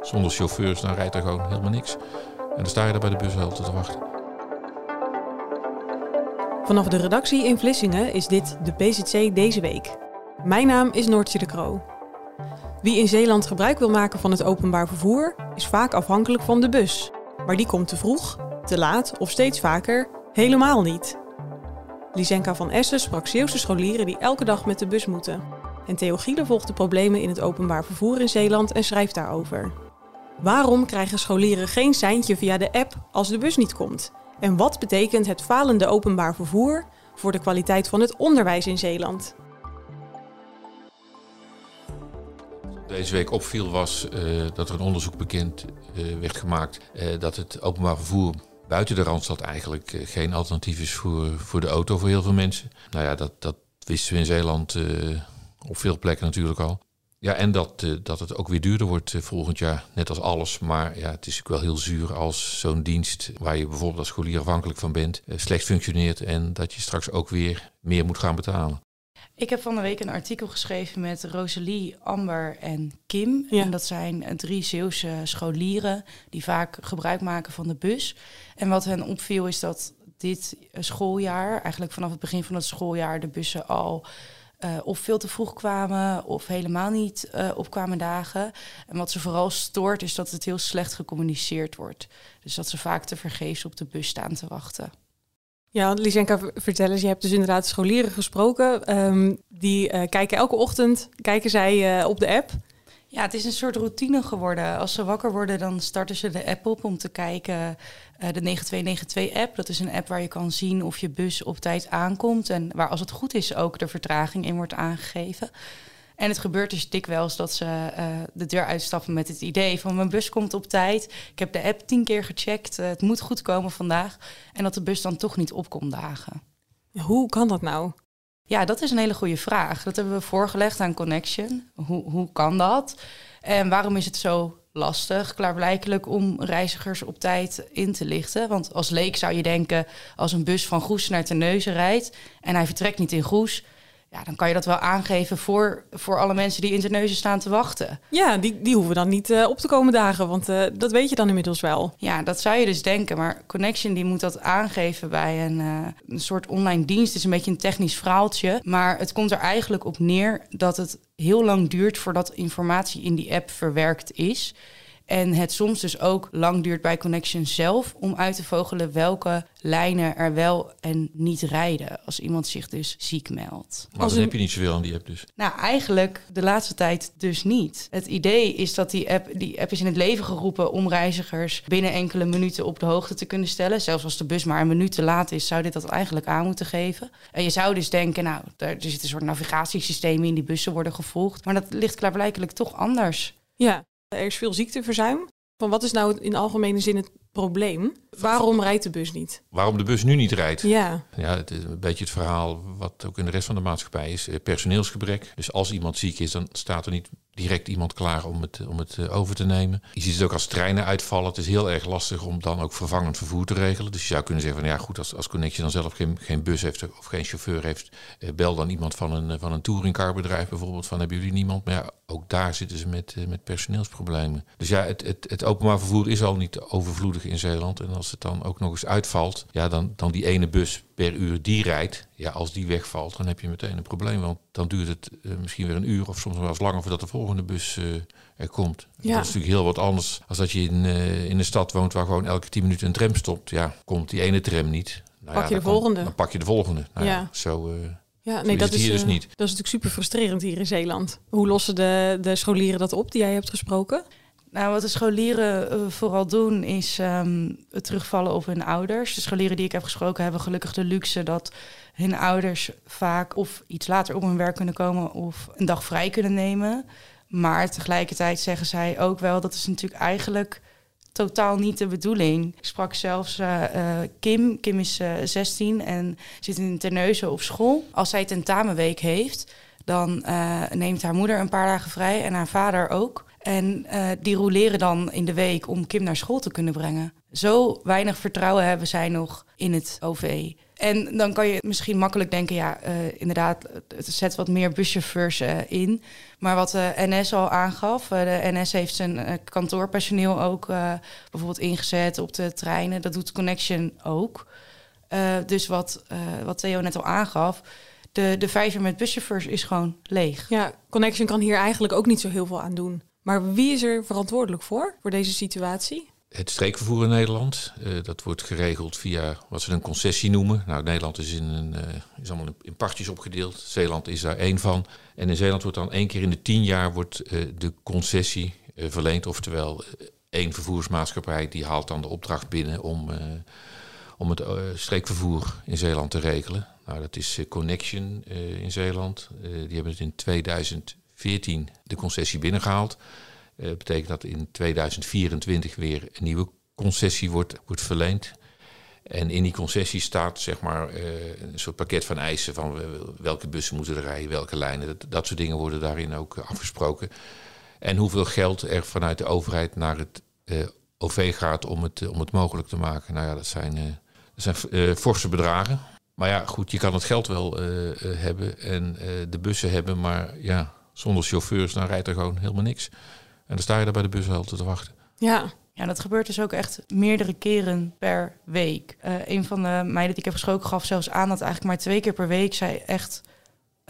Zonder chauffeurs dan rijdt er gewoon helemaal niks. En dan sta je er bij de bushalte te wachten. Vanaf de redactie in Vlissingen is dit de PZC deze week. Mijn naam is Noortje de Kroo. Wie in Zeeland gebruik wil maken van het openbaar vervoer is vaak afhankelijk van de bus. Maar die komt te vroeg, te laat of steeds vaker helemaal niet. Lisenka van Essen sprak Zeeuwse scholieren die elke dag met de bus moeten. En Theo Gielen volgt de problemen in het openbaar vervoer in Zeeland en schrijft daarover. Waarom krijgen scholieren geen seintje via de app als de bus niet komt? En wat betekent het falende openbaar vervoer voor de kwaliteit van het onderwijs in Zeeland? Deze week opviel was uh, dat er een onderzoek bekend uh, werd gemaakt uh, dat het openbaar vervoer buiten de Randstad eigenlijk geen alternatief is voor, voor de auto voor heel veel mensen. Nou ja, dat, dat wisten we in Zeeland op veel plekken natuurlijk al. Ja, en dat, uh, dat het ook weer duurder wordt uh, volgend jaar, net als alles. Maar ja, het is natuurlijk wel heel zuur als zo'n dienst, waar je bijvoorbeeld als scholier afhankelijk van bent, uh, slecht functioneert en dat je straks ook weer meer moet gaan betalen. Ik heb van de week een artikel geschreven met Rosalie, Amber en Kim. Ja. En dat zijn drie Zeeuwse scholieren die vaak gebruik maken van de bus. En wat hen opviel is dat dit schooljaar, eigenlijk vanaf het begin van het schooljaar, de bussen al uh, of veel te vroeg kwamen of helemaal niet uh, op kwamen dagen. En wat ze vooral stoort is dat het heel slecht gecommuniceerd wordt. Dus dat ze vaak te vergeefs op de bus staan te wachten. Ja, Lisenka, vertel eens, je hebt dus inderdaad scholieren gesproken. Um, die uh, kijken elke ochtend, kijken zij op de app. Ja, het is een soort routine geworden. Als ze wakker worden, dan starten ze de app op om te kijken. Uh, de 9292-app, dat is een app waar je kan zien of je bus op tijd aankomt. En waar als het goed is ook de vertraging in wordt aangegeven. En het gebeurt dus dikwijls dat ze uh, de deur uitstappen met het idee van mijn bus komt op tijd. Ik heb de app tien keer gecheckt, uh, het moet goed komen vandaag. En dat de bus dan toch niet opkomt dagen. Hoe kan dat nou? Ja, dat is een hele goede vraag. Dat hebben we voorgelegd aan Connection. Hoe, hoe kan dat? En waarom is het zo lastig, klaarblijkelijk, om reizigers op tijd in te lichten? Want als leek zou je denken, als een bus van Goes naar Terneuzen rijdt en hij vertrekt niet in Goes, ja, dan kan je dat wel aangeven voor, voor alle mensen die in Terneuzen staan te wachten. Ja, die, die hoeven dan niet uh, op te komen dagen, want uh, dat weet je dan inmiddels wel. Ja, dat zou je dus denken. Maar Connection die moet dat aangeven bij een, uh, een soort online dienst. Het is een beetje een technisch verhaaltje. Maar het komt er eigenlijk op neer dat het heel lang duurt voordat informatie in die app verwerkt is. En het soms dus ook lang duurt bij Connection zelf om uit te vogelen welke lijnen er wel en niet rijden. Als iemand zich dus ziek meldt. Maar dan heb je niet zoveel aan die app dus. Nou, eigenlijk de laatste tijd dus niet. Het idee is dat die app, die app is in het leven geroepen om reizigers binnen enkele minuten op de hoogte te kunnen stellen. Zelfs als de bus maar een minuut te laat is, zou dit dat eigenlijk aan moeten geven. En je zou dus denken, nou, er zit een soort navigatiesysteem in, die bussen worden gevolgd. Maar dat ligt klaarblijkelijk toch anders. Ja, er is veel ziekteverzuim. Van wat is nou in algemene zin het probleem? Waarom rijdt de bus niet? Waarom de bus nu niet rijdt? Ja. Ja, het is een beetje het verhaal wat ook in de rest van de maatschappij is. Personeelsgebrek. Dus als iemand ziek is, dan staat er niet direct iemand klaar om het, om het eh, over te nemen. Je ziet het ook als treinen uitvallen. Het is heel erg lastig om dan ook vervangend vervoer te regelen. Dus je zou kunnen zeggen van ja goed, als, als Connection dan zelf geen, geen bus heeft of geen chauffeur heeft, eh, bel dan iemand van een, van een touringcarbedrijf bijvoorbeeld van hebben jullie niemand. Maar ja, ook daar zitten ze met, eh, met personeelsproblemen. Dus ja, het, het, het openbaar vervoer is al niet overvloedig in Zeeland. En als het dan ook nog eens uitvalt, ja, dan, dan die ene bus per uur die rijdt, ja, als die wegvalt, dan heb je meteen een probleem. Want dan duurt het uh, misschien weer een uur of soms wel eens langer voordat de volgende bus uh, er komt. Ja. Dat is natuurlijk heel wat anders als dat je in, uh, in een stad woont waar gewoon elke tien minuten een tram stopt. Ja, komt die ene tram niet. Nou pak ja, je de volgende. Komt, dan pak je de volgende. Nou ja. ja zo... Ja, nee, dat is, hier dus niet. dat is natuurlijk super frustrerend hier in Zeeland. Hoe lossen de, de scholieren dat op die jij hebt gesproken? Nou, wat de scholieren uh, vooral doen is um, het terugvallen op hun ouders. De scholieren die ik heb gesproken hebben gelukkig de luxe dat hun ouders vaak of iets later op hun werk kunnen komen of een dag vrij kunnen nemen. Maar tegelijkertijd zeggen zij ook wel dat is natuurlijk eigenlijk totaal niet de bedoeling. Ik sprak zelfs uh, Kim. Kim is 16 en zit in Terneuzen op school. Als zij tentamenweek heeft, dan neemt haar moeder een paar dagen vrij en haar vader ook. En die roleren dan in de week om Kim naar school te kunnen brengen. Zo weinig vertrouwen hebben zij nog in het OV. En dan kan je misschien makkelijk denken, ja, uh, inderdaad, het zet wat meer buschauffeurs uh, in. Maar wat de NS al aangaf, de NS heeft zijn kantoorpersoneel ook bijvoorbeeld ingezet op de treinen. Dat doet Connection ook. dus wat, wat Theo net al aangaf, de, de vijver met buschauffeurs is gewoon leeg. Ja, Connection kan hier eigenlijk ook niet zo heel veel aan doen. Maar wie is er verantwoordelijk voor, voor deze situatie? het streekvervoer in Nederland. Uh, dat wordt geregeld via wat ze een concessie noemen. Nou, Nederland is, in een, uh, is allemaal in partjes opgedeeld. Zeeland is daar één van. En in Zeeland wordt dan één keer in de tien jaar wordt, uh, de concessie verleend. Oftewel, één vervoersmaatschappij die haalt dan de opdracht binnen om, om het streekvervoer in Zeeland te regelen. Nou, dat is Connection in Zeeland. die hebben het in 2014 de concessie binnengehaald. Dat uh, betekent dat in 2024 weer een nieuwe concessie wordt, wordt verleend. En in die concessie staat zeg maar uh, een soort pakket van eisen van welke bussen moeten er rijden, welke lijnen. Dat, dat soort dingen worden daarin ook afgesproken. En hoeveel geld er vanuit de overheid naar het OV gaat om het, om het mogelijk te maken. Nou ja, dat zijn, dat zijn forse bedragen. Maar ja, goed, je kan het geld wel hebben en de bussen hebben, maar ja, zonder chauffeurs dan rijdt er gewoon helemaal niks. En dan sta je daar bij de bushalte te wachten. Ja. Ja, dat gebeurt dus ook echt meerdere keren per week. Uh, een van de meiden die ik heb gesproken gaf zelfs aan dat eigenlijk maar twee keer per week zij echt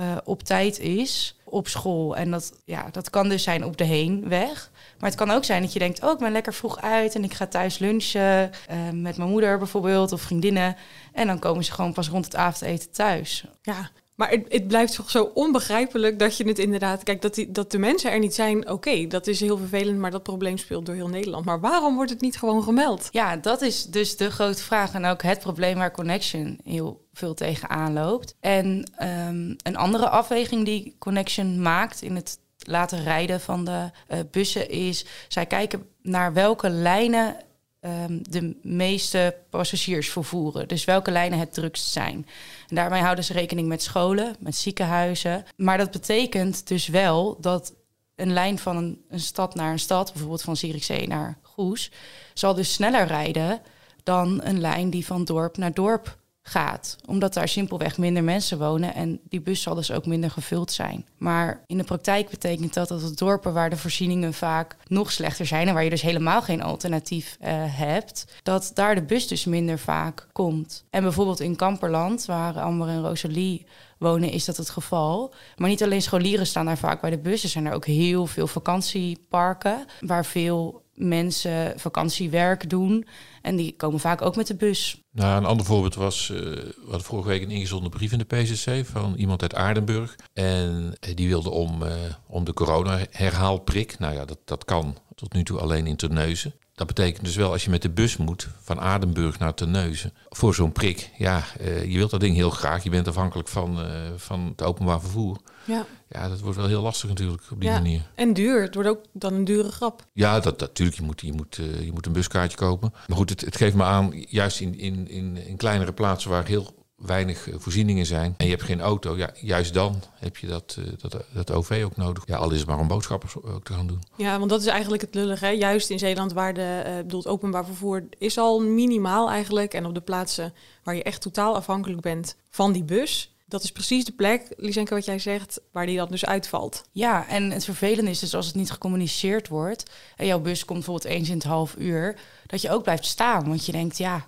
uh, op tijd is op school. En dat, ja, dat kan dus zijn op de heenweg. Maar het kan ook zijn dat je denkt, oh, ik ben lekker vroeg uit en ik ga thuis lunchen uh, met mijn moeder bijvoorbeeld of vriendinnen. En dan komen ze gewoon pas rond het avondeten thuis. Ja, maar het, het, blijft toch zo onbegrijpelijk dat je het inderdaad. Kijk, dat, die, dat de mensen er niet zijn, oké, dat is heel vervelend, maar dat probleem speelt door heel Nederland. Maar waarom wordt het niet gewoon gemeld? Ja, dat is dus de grote vraag. En ook het probleem waar Connection heel veel tegenaan loopt. En um, een andere afweging die Connection maakt in het laten rijden van de uh, bussen is: zij kijken naar welke lijnen um, de meeste passagiers vervoeren. Dus welke lijnen het drukst zijn. En daarmee houden ze rekening met scholen, met ziekenhuizen. Maar dat betekent dus wel dat een lijn van een, een stad naar een stad, bijvoorbeeld van Zierikzee naar Goes, zal dus sneller rijden dan een lijn die van dorp naar dorp gaat. Omdat daar simpelweg minder mensen wonen en die bus zal dus ook minder gevuld zijn. Maar in de praktijk betekent dat dat het dorpen waar de voorzieningen vaak nog slechter zijn en waar je dus helemaal geen alternatief uh, hebt, dat daar de bus dus minder vaak komt. En bijvoorbeeld in Kamperland, waar Amber en Rosalie wonen, is dat het geval. Maar niet alleen scholieren staan daar vaak bij de bus. Er zijn er ook heel veel vakantieparken waar veel mensen vakantiewerk doen. En die komen vaak ook met de bus. Nou, een ander voorbeeld was, uh, we hadden vorige week een ingezonden brief in de PCC van iemand uit Aardenburg. En die wilde om, uh, om de corona-herhaalprik. Nou ja, dat, dat kan tot nu toe alleen in Terneuzen. Dat betekent dus wel als je met de bus moet van Aardenburg naar Terneuzen voor zo'n prik. Ja, uh, je wilt dat ding heel graag. Je bent afhankelijk van, van het openbaar vervoer. Ja. ja, dat wordt wel heel lastig natuurlijk op die manier. En duur. Het wordt ook dan een dure grap. Ja, dat, natuurlijk. Je moet, je, moet, uh, je moet een buskaartje kopen. Maar goed, het, het geeft me aan, juist in, in, in, in kleinere plaatsen waar heel weinig eh, voorzieningen zijn en je hebt geen auto, ja, juist dan heb je dat, uh, dat, dat OV ook nodig. Ja, al is het maar om boodschappen ook te gaan doen. Ja, want dat is eigenlijk het lullige. Hè? Juist in Zeeland, waar de uh, bedoeld openbaar vervoer is al minimaal eigenlijk. En op de plaatsen waar je echt totaal afhankelijk bent van die bus, dat is precies de plek, Lisenke, wat jij zegt, waar die dan dus uitvalt. Ja, en het vervelende is dus als het niet gecommuniceerd wordt... en jouw bus komt bijvoorbeeld eens in het half uur... dat je ook blijft staan, want je denkt, ja...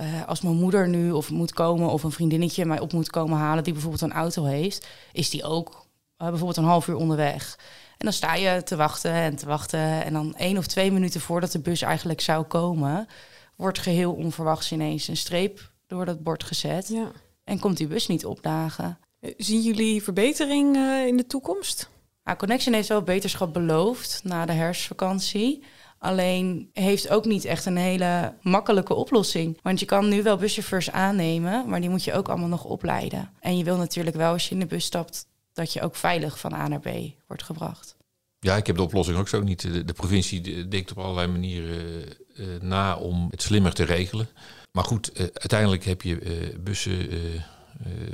Uh, als mijn moeder nu of moet komen of een vriendinnetje mij op moet komen halen... die bijvoorbeeld een auto heeft, is die ook uh, bijvoorbeeld een half uur onderweg. En dan sta je te wachten en te wachten... en dan één of twee minuten voordat de bus eigenlijk zou komen... wordt geheel onverwachts ineens een streep door dat bord gezet... Ja. En komt die bus niet opdagen. Eh, zien jullie verbetering uh, in de toekomst? Nou, Connection heeft wel beterschap beloofd na de herfstvakantie. Alleen heeft ook niet echt een hele makkelijke oplossing. Want je kan nu wel buschauffeurs aannemen, maar die moet je ook allemaal nog opleiden. En je wil natuurlijk wel als je in de bus stapt dat je ook veilig van A naar B wordt gebracht. Ja, ik heb de oplossing ook zo niet. De, provincie denkt op allerlei manieren uh, na om het slimmer te regelen. Maar goed, uh, uiteindelijk heb je bussen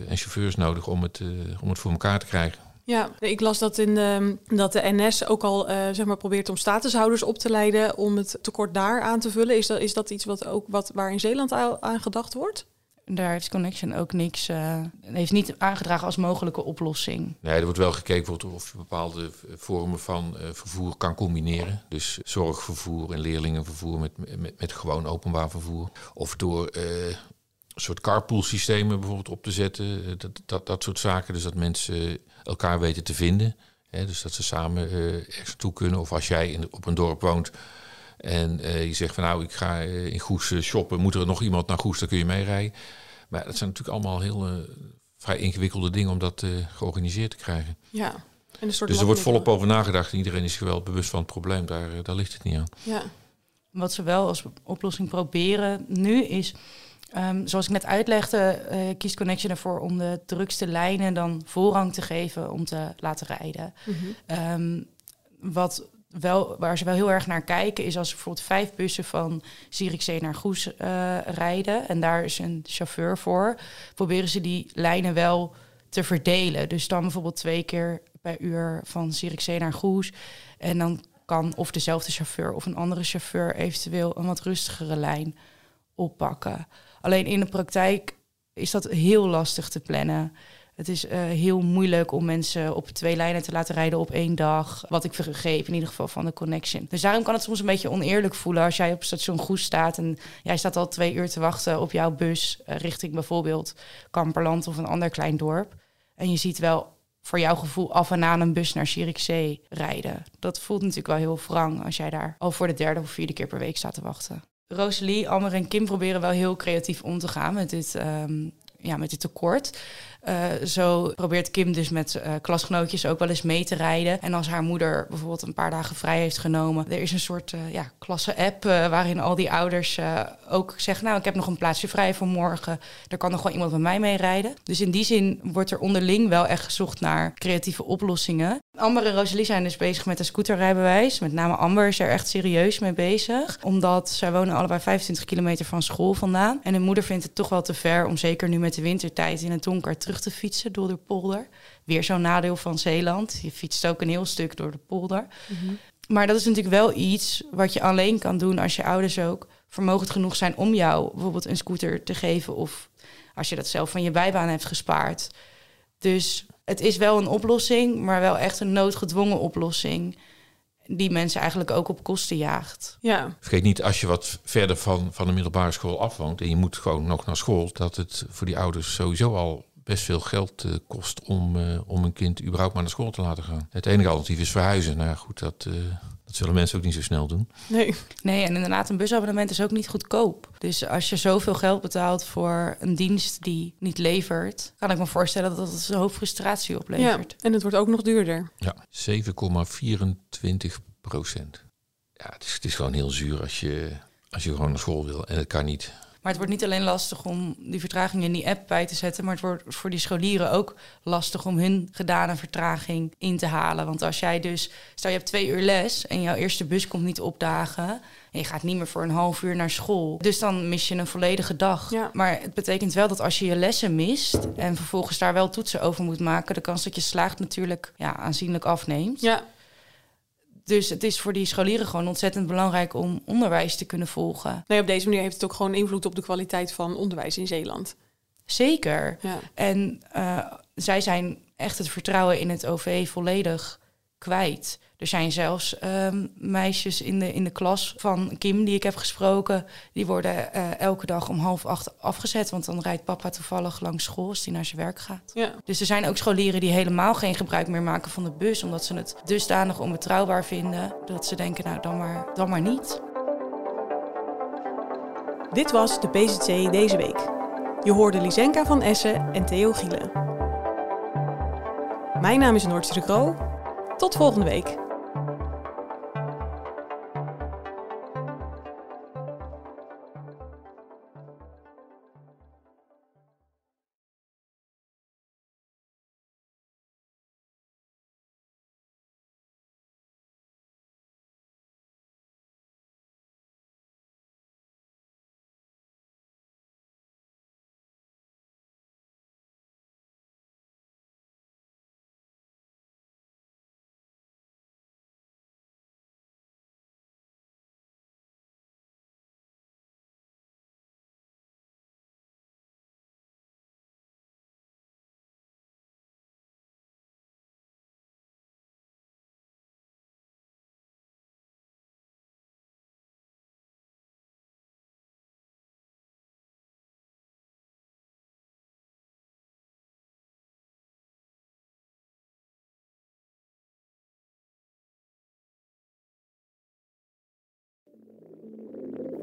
en chauffeurs nodig om het, om het voor elkaar te krijgen. Ja, ik las dat, in de, dat de NS ook al zeg maar probeert om statushouders op te leiden om het tekort daar aan te vullen. Is dat, is dat iets wat ook wat, waar in Zeeland aan gedacht wordt? Daar heeft Connection ook niks, uh, heeft niet aangedragen als mogelijke oplossing. Nee, er wordt wel gekeken of je bepaalde vormen van uh, vervoer kan combineren. Dus zorgvervoer en leerlingenvervoer met, met, met gewoon openbaar vervoer. Of door uh, een soort carpool systemen bijvoorbeeld op te zetten. Dat, dat, dat soort zaken. Dus dat mensen elkaar weten te vinden. Hè, dus dat ze samen ergens naartoe kunnen. Of als jij in, op een dorp woont en uh, je zegt van nou, ik ga in Goes shoppen, moet er nog iemand naar Goes, dan kun je meerijden. Maar dat zijn natuurlijk allemaal heel uh, vrij ingewikkelde dingen om dat uh, georganiseerd te krijgen. Ja. En een soort dus er wordt volop over nagedacht en iedereen is wel bewust van het probleem. Daar, daar ligt het niet aan. Ja. Wat ze wel als oplossing proberen nu is, um, zoals ik net uitlegde, uh, kiest Connection ervoor om de drukste lijnen dan voorrang te geven om te laten rijden. Mm -hmm. um, wat wel, waar ze wel heel erg naar kijken, is als bijvoorbeeld vijf bussen van Zierikzee naar Goes uh, rijden. En daar is een chauffeur voor. Proberen ze die lijnen wel te verdelen. Dus dan bijvoorbeeld twee keer per uur van Zierikzee naar Goes. En dan kan of dezelfde chauffeur of een andere chauffeur eventueel een wat rustigere lijn oppakken. Alleen in de praktijk is dat heel lastig te plannen. Het is uh, heel moeilijk om mensen op twee lijnen te laten rijden op één dag. Wat ik vergeef, in ieder geval van de connection. Dus daarom kan het soms een beetje oneerlijk voelen als jij op station Goes staat en jij staat al twee uur te wachten op jouw bus uh, richting bijvoorbeeld Kamperland of een ander klein dorp. En je ziet wel voor jouw gevoel af en aan een bus naar Zierikzee rijden. Dat voelt natuurlijk wel heel wrang als jij daar al voor de derde of vierde keer per week staat te wachten. Rosalie, Amber en Kim proberen wel heel creatief om te gaan met dit, um, ja, met dit tekort. Uh, zo probeert Kim dus met uh, klasgenootjes ook wel eens mee te rijden. En als haar moeder bijvoorbeeld een paar dagen vrij heeft genomen, er is een soort uh, ja, klasse-app waarin al die ouders ook zeggen: Nou, ik heb nog een plaatsje vrij voor morgen. Er kan nog wel iemand met mij mee rijden. Dus in die zin wordt er onderling wel echt gezocht naar creatieve oplossingen. Amber en Rosalie zijn dus bezig met een scooterrijbewijs. Met name Amber is er echt serieus mee bezig. Omdat zij wonen allebei 25 kilometer van school vandaan. En hun moeder vindt het toch wel te ver om zeker nu met de wintertijd in het donker terug te fietsen door de polder. Weer zo'n nadeel van Zeeland. Je fietst ook een heel stuk door de polder. Mm-hmm. Maar dat is natuurlijk wel iets wat je alleen kan doen als je ouders ook vermogend genoeg zijn om jou bijvoorbeeld een scooter te geven. Of als je dat zelf van je bijbaan hebt gespaard. Dus het is wel een oplossing, maar wel echt een noodgedwongen oplossing. Die mensen eigenlijk ook op kosten jaagt. Ja. Vergeet niet, als je wat verder van, van de middelbare school afwoont en je moet gewoon nog naar school, dat het voor die ouders sowieso al best veel geld uh, kost om, uh, om een kind überhaupt maar naar school te laten gaan. Het enige alternatief is verhuizen. Nou goed, dat, uh, dat zullen mensen ook niet zo snel doen. Nee. Nee, en inderdaad, een busabonnement is ook niet goedkoop. Dus als je zoveel geld betaalt voor een dienst die niet levert, kan ik me voorstellen dat dat een hoop frustratie oplevert. Ja, en het wordt ook nog duurder. Ja, 7,24 procent. Ja, het is, het is gewoon heel zuur als je, als je gewoon naar school wil en het kan niet. Maar het wordt niet alleen lastig om die vertraging in die app bij te zetten, maar het wordt voor die scholieren ook lastig om hun gedane vertraging in te halen. Want als jij dus, stel je hebt twee uur les en jouw eerste bus komt niet opdagen. En je gaat niet meer voor een half uur naar school. Dus dan mis je een volledige dag. Ja. Maar het betekent wel dat als je je lessen mist en vervolgens daar wel toetsen over moet maken, de kans dat je slaagt natuurlijk ja, aanzienlijk afneemt. Ja. Dus het is voor die scholieren gewoon ontzettend belangrijk om onderwijs te kunnen volgen. Nee, op deze manier heeft het ook gewoon invloed op de kwaliteit van onderwijs in Zeeland. Zeker. Ja. En uh, zij zijn echt het vertrouwen in het OV volledig kwijt. Er zijn zelfs um, meisjes in de, in de klas van Kim die ik heb gesproken. Die worden uh, elke dag om half acht afgezet. Want dan rijdt papa toevallig langs school als hij naar zijn werk gaat. Ja. Dus er zijn ook scholieren die helemaal geen gebruik meer maken van de bus. Omdat ze het dusdanig onbetrouwbaar vinden. Dat ze denken, nou dan maar, dan maar niet. Dit was de PZC deze week. Je hoorde Lisenka van Essen en Theo Gielen. Mijn naam is Noortje de Kroo. Tot volgende week.